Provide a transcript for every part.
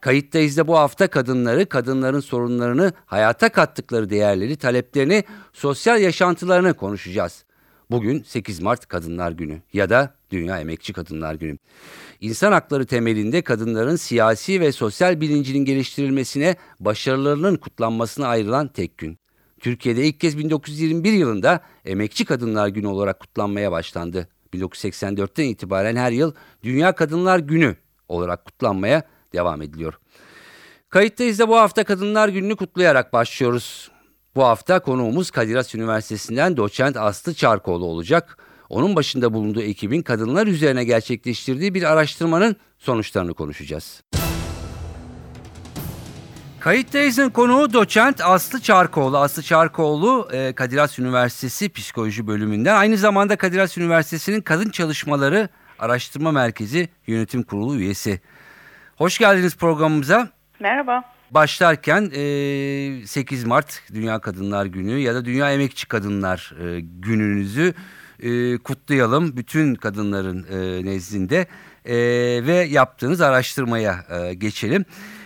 Kayıttayız da bu hafta kadınları, kadınların sorunlarını, hayata kattıkları değerleri, taleplerini, sosyal yaşantılarını konuşacağız. Bugün 8 Mart Kadınlar Günü ya da Dünya Emekçi Kadınlar Günü. İnsan hakları temelinde kadınların siyasi ve sosyal bilincinin geliştirilmesine, başarılarının kutlanmasına ayrılan tek gün. Türkiye'de ilk kez 1921 yılında Emekçi Kadınlar Günü olarak kutlanmaya başlandı. 1984'ten itibaren her yıl Dünya Kadınlar Günü olarak kutlanmaya devam ediliyor. Kayıttayız da bu hafta Kadınlar Günü'nü kutlayarak başlıyoruz. Bu hafta konuğumuz Kadir Has Üniversitesi'nden doçent Aslı Çarkoğlu olacak. Onun başında bulunduğu ekibin kadınlar üzerine gerçekleştirdiği bir araştırmanın sonuçlarını konuşacağız. Kayıttayız'ın konuğu doçent Aslı Çarkoğlu. Aslı Çarkoğlu e, Kadir Has Üniversitesi Psikoloji bölümünden aynı zamanda Kadir Has Üniversitesi'nin Kadın Çalışmaları Araştırma Merkezi Yönetim Kurulu üyesi. Hoş geldiniz programımıza. Merhaba. Başlarken e, 8 Mart Dünya Kadınlar Günü ya da Dünya Emekçi Kadınlar e, Gününüzü e, kutlayalım bütün kadınların e, nezdinde e, ve yaptığınız araştırmaya e, geçelim.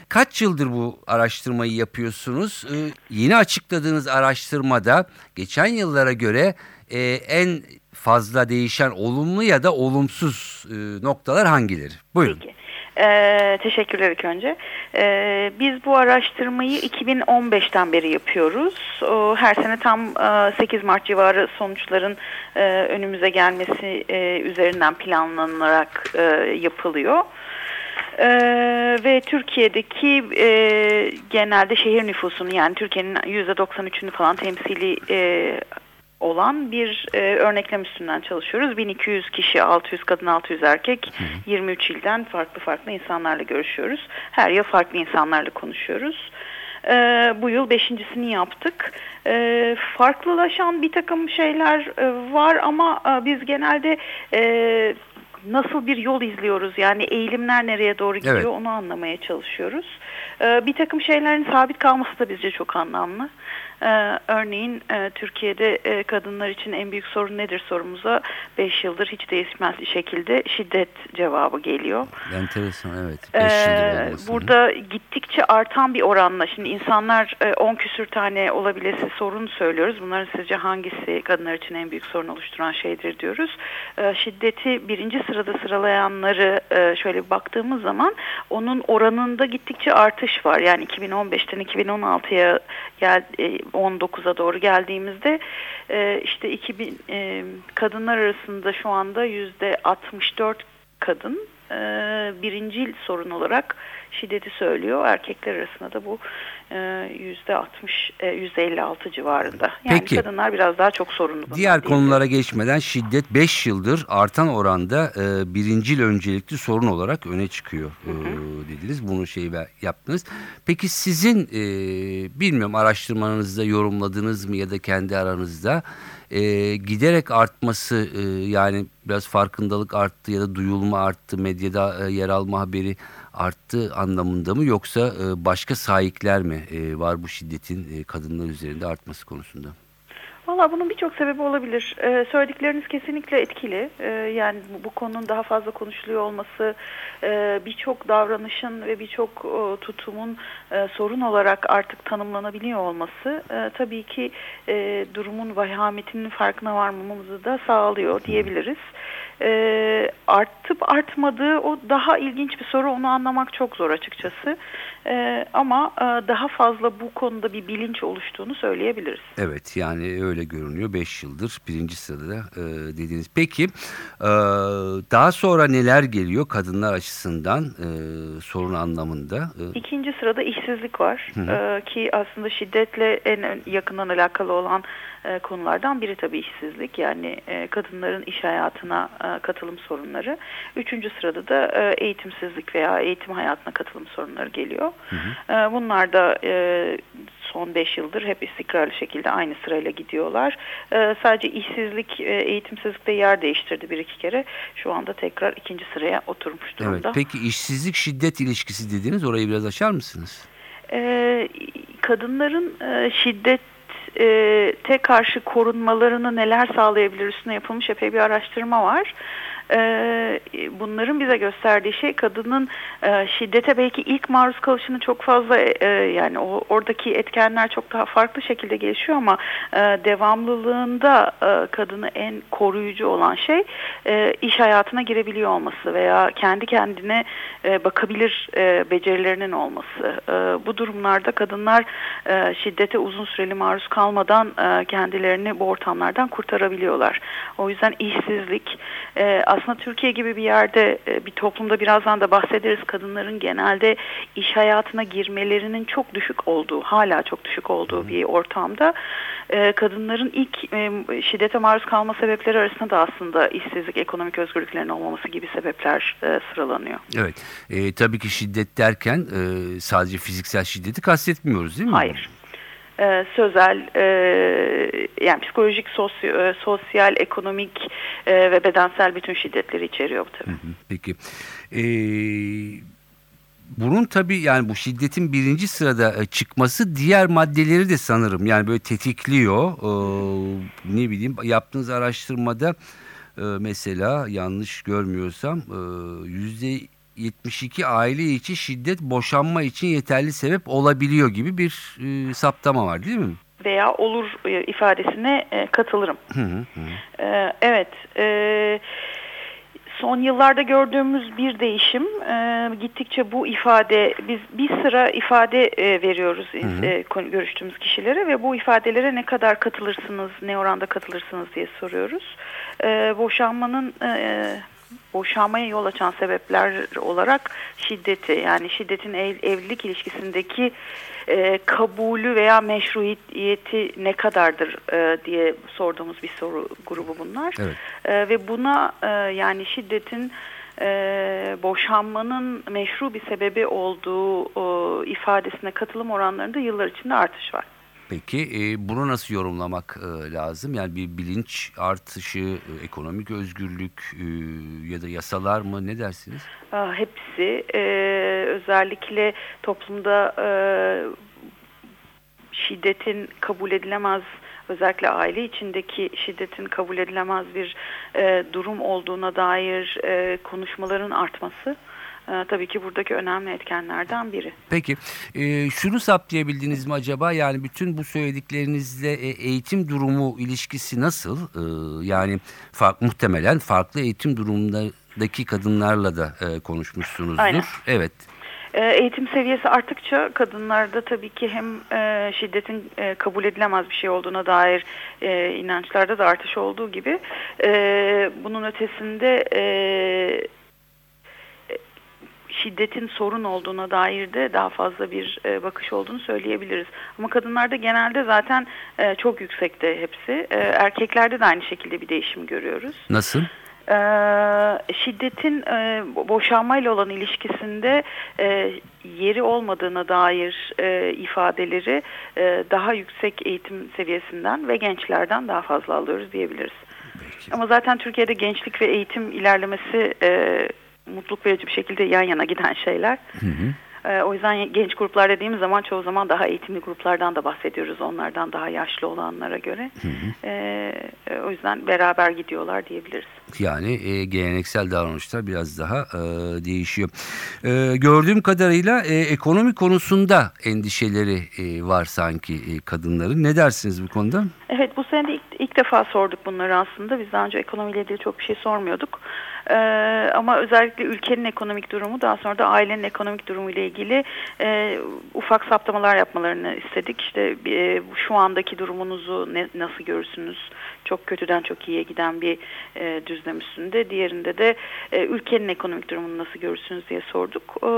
Kaç yıldır bu araştırmayı yapıyorsunuz? E, yeni açıkladığınız araştırmada geçen yıllara göre e, en fazla değişen olumlu ya da olumsuz e, noktalar hangileri? Buyurun. Peki. Ee, teşekkürler ilk önce. Ee, biz bu araştırmayı 2015'ten beri yapıyoruz. O, her sene tam e, 8 Mart civarı sonuçların e, önümüze gelmesi e, üzerinden planlanarak e, yapılıyor. Ee, ve Türkiye'deki e, genelde şehir nüfusunu yani Türkiye'nin %93'ünü falan temsili e, olan bir e, örneklem üstünden çalışıyoruz. 1200 kişi, 600 kadın, 600 erkek, 23 ilden farklı farklı insanlarla görüşüyoruz. Her yıl farklı insanlarla konuşuyoruz. E, bu yıl beşincisini yaptık. E, farklılaşan bir takım şeyler e, var ama e, biz genelde e, nasıl bir yol izliyoruz yani eğilimler nereye doğru gidiyor Evet. onu anlamaya çalışıyoruz. Ee, bir takım şeylerin sabit kalması da bizce çok anlamlı. Ee, örneğin e, Türkiye'de e, kadınlar için en büyük sorun nedir sorumuza 5 yıldır hiç değişmez şekilde şiddet cevabı geliyor. Enteresan evet. Ee, burada gittikçe artan bir oranla şimdi insanlar 10 küsür tane olabilesi sorun söylüyoruz. Bunların sizce hangisi kadınlar için en büyük sorun oluşturan şeydir diyoruz. Ee, şiddeti birinci sırada sıralayanları e, şöyle baktığımız zaman onun oranında gittikçe artış var. Yani 2015'ten 2016'ya gel, e, 19'a doğru geldiğimizde e, işte 2000 e, kadınlar arasında şu anda yüzde 64 kadın e, birincil sorun olarak şiddeti söylüyor. Erkekler arasında da bu e, yüzde 60 e, yüzde 56 civarında. Yani Peki. kadınlar biraz daha çok sorunlu. Diğer konulara geçmeden şiddet 5 yıldır artan oranda e, birincil öncelikli sorun olarak öne çıkıyor e, dediniz. Bunu şey yaptınız. Peki sizin e, bilmiyorum araştırmanızda yorumladınız mı ya da kendi aranızda e, giderek artması e, yani biraz farkındalık arttı ya da duyulma arttı medyada e, yer alma haberi arttı anlamında mı yoksa e, başka sahipler mi e, var bu şiddetin e, kadınlar üzerinde artması konusunda? Valla bunun birçok sebebi olabilir. Ee, söyledikleriniz kesinlikle etkili. Ee, yani bu, bu konunun daha fazla konuşuluyor olması, e, birçok davranışın ve birçok e, tutumun e, sorun olarak artık tanımlanabiliyor olması e, tabii ki e, durumun vahametinin farkına varmamızı da sağlıyor diyebiliriz. E, artıp artmadığı o daha ilginç bir soru onu anlamak çok zor açıkçası. E, ama e, daha fazla bu konuda bir bilinç oluştuğunu söyleyebiliriz. Evet yani öyle görünüyor 5 yıldır birinci sırada e, dediğiniz. Peki e, daha sonra neler geliyor kadınlar açısından e, sorun anlamında? E, İkinci sırada işsizlik var Ee, ki aslında şiddetle en yakından alakalı olan e, konulardan biri tabii işsizlik yani e, kadınların iş hayatına e, katılım sorunları. Üçüncü sırada da e, eğitimsizlik veya eğitim hayatına katılım sorunları geliyor. E, bunlar da e, son 5 yıldır hep istikrarlı şekilde aynı sırayla gidiyorlar. E, sadece işsizlik, e, eğitimsizlikte yer değiştirdi bir iki kere. Şu anda tekrar ikinci sıraya oturmuş durumda. Evet. Peki işsizlik şiddet ilişkisi dediniz. Orayı biraz açar mısınız? E, kadınların e, şiddet te karşı korunmalarını neler sağlayabilir üstüne yapılmış epey bir araştırma var. E, bunların bize gösterdiği şey kadının e, şiddete belki ilk maruz kalışını çok fazla e, yani oradaki etkenler çok daha farklı şekilde gelişiyor ama e, devamlılığında kadını en koruyucu olan şey iş hayatına girebiliyor olması veya kendi kendine bakabilir becerilerinin olması. Bu durumlarda kadınlar şiddete uzun süreli maruz kalmadan kendilerini bu ortamlardan kurtarabiliyorlar. O yüzden işsizlik aslında Türkiye gibi bir yerde e, bir toplumda birazdan da bahsederiz kadınların genelde iş hayatına girmelerinin çok düşük olduğu hala çok düşük olduğu bir ortamda e, kadınların ilk e, şiddete maruz kalma sebepleri arasında da aslında işsizlik, ekonomik özgürlüklerin olmaması gibi sebepler sıralanıyor. Evet. E, tabii ki şiddet derken e, sadece fiziksel şiddeti kastetmiyoruz değil mi? Hayır. Ee, sözel, e, yani psikolojik, sosyo, e, sosyal, ekonomik e, ve bedensel bütün şiddetleri içeriyor tabii. Peki. E, bunun tabii yani bu şiddetin birinci sırada e, çıkması diğer maddeleri de sanırım yani böyle tetikliyor. E, ne bileyim yaptığınız araştırmada e, mesela yanlış görmüyorsam e, yüzde 72 aile içi şiddet boşanma için yeterli sebep olabiliyor gibi bir e, saptama var değil mi? Veya olur e, ifadesine e, katılırım. Hı hı hı. Ee, evet. E, son yıllarda gördüğümüz bir değişim. E, gittikçe bu ifade, biz bir sıra ifade e, veriyoruz hı. e, konu- görüştüğümüz kişilere ve bu ifadelere ne kadar katılırsınız, ne oranda katılırsınız diye soruyoruz. E, boşanmanın... E, boşanmaya yol açan sebepler olarak şiddeti yani şiddetin ev- evlilik ilişkisindeki e, kabulü veya meşruiyeti ne kadardır e, diye sorduğumuz bir soru grubu bunlar. Evet. E, ve buna e, yani şiddetin e, boşanmanın meşru bir sebebi olduğu e, ifadesine katılım oranlarında yıllar içinde artış var. Peki e, bunu nasıl yorumlamak e, lazım? Yani bir bilinç artışı, e, ekonomik özgürlük e, ya da yasalar mı ne dersiniz? Ah, Hepsi e, özellikle toplumda e, şiddetin kabul edilemez özellikle aile içindeki şiddetin kabul edilemez bir e, durum olduğuna dair e, konuşmaların artması e, tabii ki buradaki önemli etkenlerden biri. Peki e, şunu saptayabildiniz mi acaba? Yani bütün bu söylediklerinizle e, eğitim durumu ilişkisi nasıl? E, yani fark, muhtemelen farklı eğitim durumundaki kadınlarla da e, konuşmuşsunuzdur. Aynen. Evet. E, Eğitim seviyesi arttıkça kadınlarda tabii ki hem e, şiddetin e, kabul edilemez bir şey olduğuna dair e, inançlarda da artış olduğu gibi e, bunun ötesinde e, şiddetin sorun olduğuna dair de daha fazla bir e, bakış olduğunu söyleyebiliriz. Ama kadınlarda genelde zaten e, çok yüksekte hepsi. E, erkeklerde de aynı şekilde bir değişim görüyoruz. Nasıl? Ee, şiddetin e, boşanmayla olan ilişkisinde e, yeri olmadığına dair e, ifadeleri e, daha yüksek eğitim seviyesinden ve gençlerden daha fazla alıyoruz diyebiliriz. Peki. Ama zaten Türkiye'de gençlik ve eğitim ilerlemesi e, mutluluk verici bir şekilde yan yana giden şeyler. Hı hı. E, o yüzden genç gruplar dediğimiz zaman çoğu zaman daha eğitimli gruplardan da bahsediyoruz onlardan daha yaşlı olanlara göre. E, e, o yüzden beraber gidiyorlar diyebiliriz. Yani e, geleneksel davranışlar biraz daha e, değişiyor. E, gördüğüm kadarıyla e, ekonomi konusunda endişeleri e, var sanki e, kadınların. Ne dersiniz bu konuda? Evet bu sene de ilk, ilk defa sorduk bunları aslında. Biz daha önce ekonomiyle ilgili çok bir şey sormuyorduk. Ee, ama özellikle ülkenin ekonomik durumu daha sonra da ailenin ekonomik durumu ile ilgili e, ufak saptamalar yapmalarını istedik. İşte e, şu andaki durumunuzu ne, nasıl görürsünüz? Çok kötüden çok iyiye giden bir e, düzlem üstünde. Diğerinde de e, ülkenin ekonomik durumunu nasıl görürsünüz diye sorduk. E,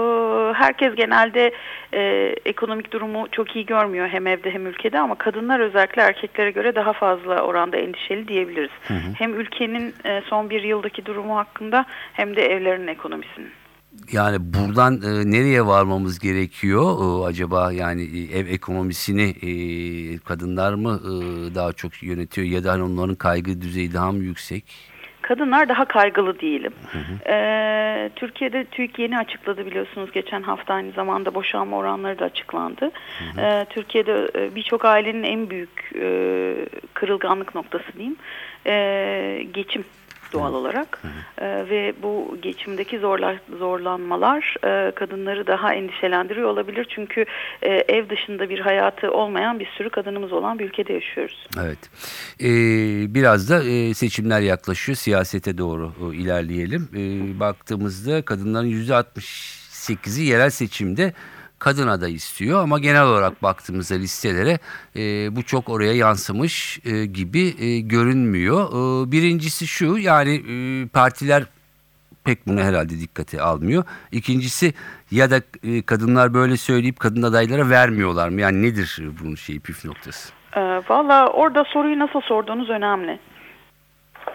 herkes genelde e, ekonomik durumu çok iyi görmüyor hem evde hem ülkede ama kadınlar özellikle erkeklere göre daha fazla oranda endişeli diyebiliriz. Hem ülkenin e, son bir yıldaki durumu hakkında hem de evlerinin ekonomisinin. Yani buradan e, nereye varmamız gerekiyor e, acaba yani e, ev ekonomisini e, kadınlar mı e, daha çok yönetiyor ya da hani onların kaygı düzeyi daha mı yüksek? Kadınlar daha kaygılı değilim. Ee, Türkiye'de TÜİK yeni açıkladı biliyorsunuz geçen hafta aynı zamanda boşanma oranları da açıklandı. Ee, Türkiye'de e, birçok ailenin en büyük e, kırılganlık noktası diyeyim e, geçim doğal olarak Ee, ve bu geçimdeki zorla, zorlanmalar e, kadınları daha endişelendiriyor olabilir çünkü e, ev dışında bir hayatı olmayan bir sürü kadınımız olan bir ülkede yaşıyoruz. Evet. Ee, biraz da e, seçimler yaklaşıyor. Siyasete doğru e, ilerleyelim. Ee, baktığımızda kadınların %68'i yerel seçimde kadın aday istiyor ama genel olarak baktığımızda listelere e, bu çok oraya yansımış e, gibi e, görünmüyor. E, birincisi şu yani e, partiler pek bunu herhalde dikkate almıyor. İkincisi ya da e, kadınlar böyle söyleyip kadın adaylara vermiyorlar mı? Yani nedir bunun şeyi püf noktası? Ee, Valla orada soruyu nasıl sorduğunuz önemli.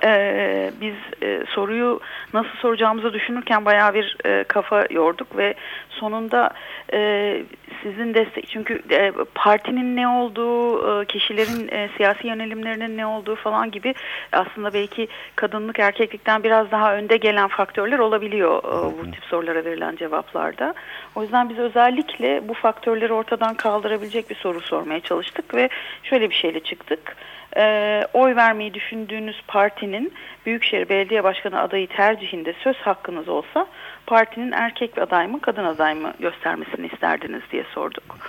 Ee, biz e, soruyu nasıl soracağımızı düşünürken bayağı bir e, kafa yorduk ve sonunda e, sizin destek çünkü e, partinin ne olduğu, e, kişilerin e, siyasi yönelimlerinin ne olduğu falan gibi aslında belki kadınlık erkeklikten biraz daha önde gelen faktörler olabiliyor e, bu tip sorulara verilen cevaplarda. O yüzden biz özellikle bu faktörleri ortadan kaldırabilecek bir soru sormaya çalıştık ve şöyle bir şeyle çıktık. E, oy vermeyi düşündüğünüz partinin Büyükşehir Belediye Başkanı adayı tercihinde söz hakkınız olsa partinin erkek aday mı kadın aday mı göstermesini isterdiniz diye sorduk.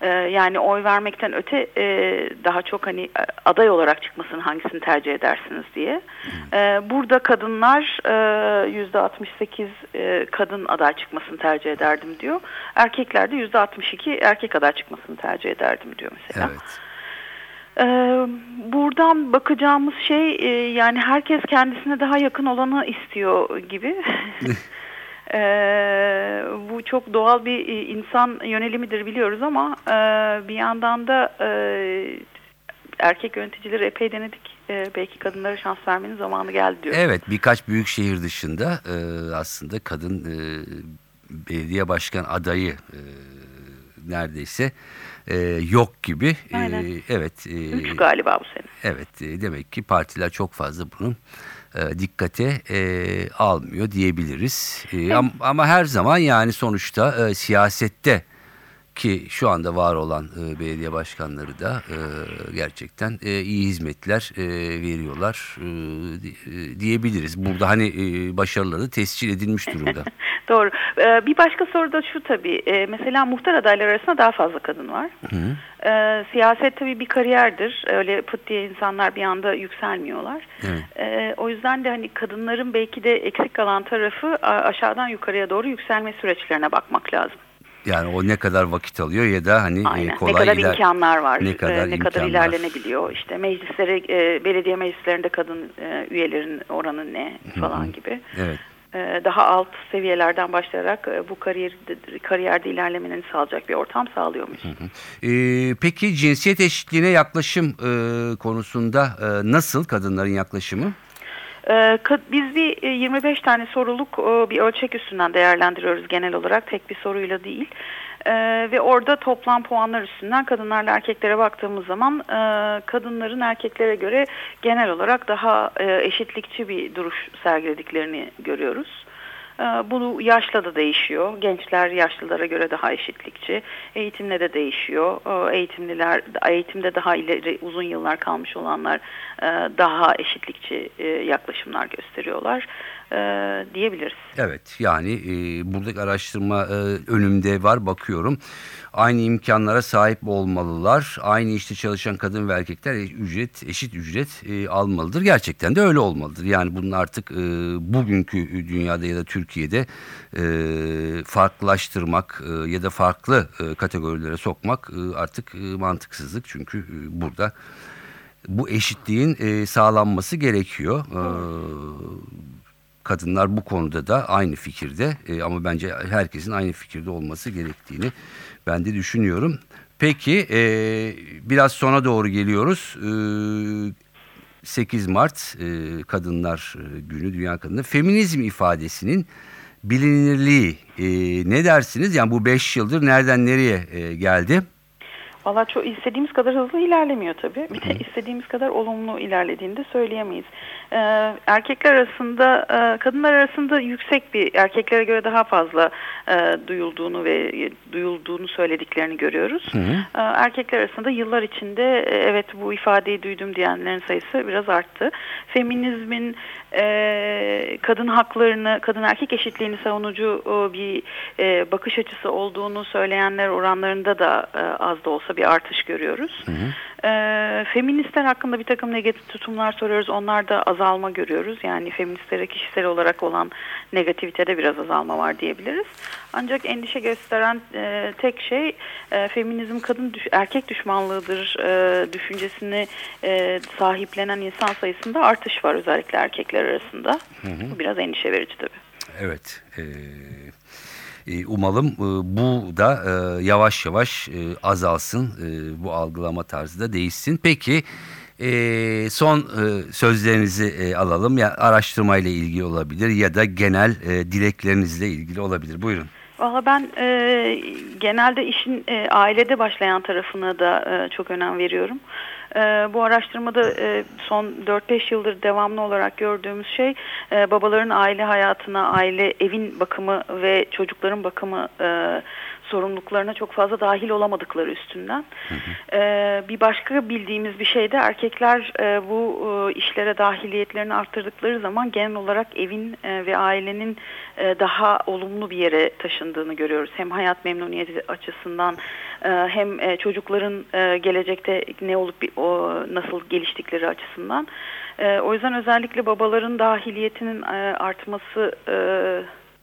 E, yani oy vermekten öte e, daha çok hani e, aday olarak çıkmasını hangisini tercih edersiniz diye. E, burada kadınlar e, yüzde 68 e, kadın aday çıkmasını tercih ederdim diyor. Erkekler de yüzde 62 erkek aday çıkmasını tercih ederdim diyor mesela. Evet. Ee, buradan bakacağımız şey e, yani herkes kendisine daha yakın olanı istiyor gibi. Ee, bu çok doğal bir e, insan yönelimidir biliyoruz ama e, bir yandan da e, erkek yöneticileri epey denedik. E, belki kadınlara şans vermenin zamanı geldi diyor. Evet birkaç büyük şehir dışında e, aslında kadın e, belediye başkan adayı e, neredeyse e, yok gibi. E, Aynen. evet. E, Üç galiba bu sene. Evet e, demek ki partiler çok fazla bunun e, dikkate e, almıyor diyebiliriz. E, ama, ama her zaman yani sonuçta e, siyasette ki şu anda var olan e, belediye başkanları da e, gerçekten e, iyi hizmetler e, veriyorlar e, e, diyebiliriz. Burada hani e, başarıları tescil edilmiş durumda. Doğru. Ee, bir başka soru da şu tabii. Ee, mesela muhtar adayları arasında daha fazla kadın var. Ee, siyaset tabii bir kariyerdir. Öyle pıt diye insanlar bir anda yükselmiyorlar. Evet. Ee, o yüzden de hani kadınların belki de eksik kalan tarafı aşağıdan yukarıya doğru yükselme süreçlerine bakmak lazım. Yani o ne kadar vakit alıyor ya da hani e, Aynen. kolay ne kadar iler- imkanlar var, ne kadar e, ne kadar ilerlenebiliyor. İşte meclislere, e, belediye meclislerinde kadın e, üyelerin oranı ne falan gibi. Evet. E, daha alt seviyelerden başlayarak e, bu kariyerde, kariyerde ilerlemenin sağlayacak bir ortam sağlıyormuş. Ee, peki cinsiyet eşitliğine yaklaşım e, konusunda e, nasıl kadınların yaklaşımı? E, ka- Biz bir e, 25 tane soruluk e, bir ölçek üstünden değerlendiriyoruz genel olarak tek bir soruyla değil. E, Ve orada toplam puanlar üstünden kadınlarla erkeklere baktığımız zaman e, kadınların erkeklere göre genel olarak daha e, eşitlikçi bir duruş sergilediklerini görüyoruz. E, Bu yaşla da değişiyor. Gençler yaşlılara göre daha eşitlikçi. Eğitimle de değişiyor. E, Eğitimliler, eğitimde daha ileri uzun yıllar kalmış olanlar e, daha eşitlikçi e, yaklaşımlar gösteriyorlar e, diyebiliriz. Evet yani buradaki araştırma önümde var bakıyorum. Aynı imkanlara sahip olmalılar. Aynı işte çalışan kadın ve erkekler ücret eşit ücret almalıdır. Gerçekten de öyle olmalıdır. Yani bunun artık bugünkü dünyada ya da Türkiye'de e, farklılaştırmak e, ya da farklı e, kategorilere sokmak e, artık e, mantıksızlık. Çünkü e, burada bu eşitliğin e, sağlanması gerekiyor. E, kadınlar bu konuda da aynı fikirde E, ama bence herkesin aynı fikirde olması gerektiğini ben de düşünüyorum. Peki e, biraz sona doğru geliyoruz. E, 8 Mart e, Kadınlar e, Günü Dünya Kadını Feminizm ifadesinin bilinirliği e, ne dersiniz? Yani bu 5 yıldır nereden nereye e, geldi? Valla çok istediğimiz kadar hızlı ilerlemiyor tabii. Bir de istediğimiz kadar olumlu ilerlediğini de söyleyemeyiz. Ee, erkekler arasında, e, kadınlar arasında yüksek bir, erkeklere göre daha fazla e, duyulduğunu ve duyulduğunu söylediklerini görüyoruz. Ee, erkekler arasında yıllar içinde e, evet bu ifadeyi duydum diyenlerin sayısı biraz arttı. Feminizmin e, kadın haklarını, kadın erkek eşitliğini savunucu e, bir e, bakış açısı olduğunu söyleyenler oranlarında da e, az da olsa bir artış görüyoruz. E, feministler hakkında bir takım negatif tutumlar soruyoruz. Onlarda azalma görüyoruz. Yani feministlere kişisel olarak olan negativitede biraz azalma var diyebiliriz. Ancak endişe gösteren e, tek şey e, feminizm kadın düş- erkek düşmanlığıdır e, düşüncesini e, sahiplenen insan sayısında artış var özellikle erkekler arasında. Bu biraz endişe verici tabii. Evet. e, e, umalım e, bu da e, yavaş yavaş azalsın. Bu algılama tarzı da değişsin. Peki son sözlerinizi alalım. Ya araştırmayla ilgili olabilir ya da genel dileklerinizle ilgili olabilir. Buyurun. Valla ben e, genelde işin e, ailede başlayan tarafına da e, çok önem veriyorum. E, bu araştırmada e, son 4-5 yıldır devamlı olarak gördüğümüz şey e, babaların aile hayatına, aile evin bakımı ve çocukların bakımı e, sorumluluklarına çok fazla dahil olamadıkları üstünden. Ee, bir başka bildiğimiz bir şey de erkekler e, bu e, işlere dahiliyetlerini arttırdıkları zaman genel olarak evin e, ve ailenin e, daha olumlu bir yere taşındığını görüyoruz. Hem hayat memnuniyeti açısından hem e, çocukların e, gelecekte ne olup nasıl geliştikleri açısından. E, o yüzden özellikle babaların dahiliyetinin e, artması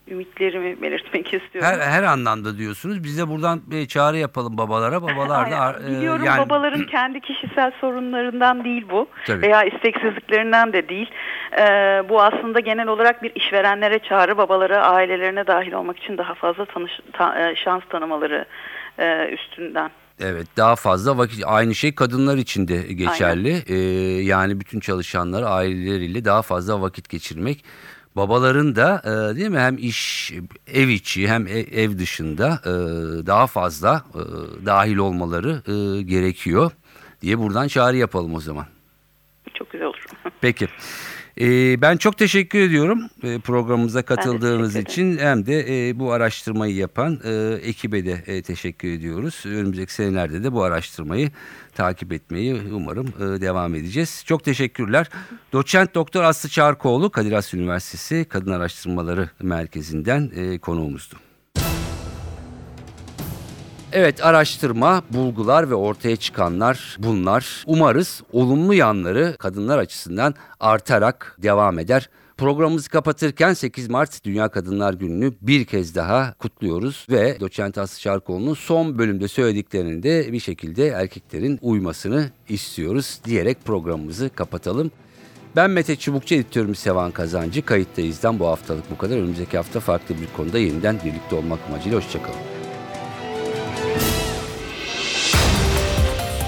ümitlerimi belirtmek istiyorum. Her, her anlamda diyorsunuz. Biz de buradan bir çağrı yapalım babalara. Babalar da Biliyorum yani babaların kendi kişisel sorunlarından değil bu Tabii. veya isteksizliklerinden de değil. Ee, bu aslında genel olarak bir işverenlere çağrı babalara ailelerine dahil olmak için daha fazla tanış, ta- şans tanımaları e, üstünden. Evet daha fazla vakit aynı şey kadınlar için de geçerli. Ee, yani bütün çalışanlar aileleriyle daha fazla vakit geçirmek. Babaların da e, değil mi hem iş ev içi hem e- ev dışında e, daha fazla e, dahil olmaları e, gerekiyor diye buradan çağrı yapalım o zaman. Çok güzel olur. Peki. Ee, ben çok teşekkür ediyorum e, programımıza katıldığınız için hem de e, bu araştırmayı yapan e, ekibe de e, teşekkür ediyoruz. Önümüzdeki senelerde de bu araştırmayı takip etmeyi umarım e, devam edeceğiz. Çok teşekkürler. Doçent Doktor Aslı Çarkoğlu Kadir Has Üniversitesi Kadın Araştırmaları Merkezi'nden e, konuğumuzdu. Evet araştırma, bulgular ve ortaya çıkanlar bunlar. Umarız olumlu yanları kadınlar açısından artarak devam eder. Programımızı kapatırken 8 Mart Dünya Kadınlar Günü'nü bir kez daha kutluyoruz ve Doçent Aslı Şarkoğlu'nun son bölümde söylediklerini de bir şekilde erkeklerin uymasını istiyoruz diyerek programımızı kapatalım. Ben Mete Çubukçu, editörümüz Sevan Kazancı. Kayıttayız'dan bu haftalık bu kadar. Önümüzdeki hafta farklı bir konuda yeniden birlikte olmak amacıyla hoşçakalın.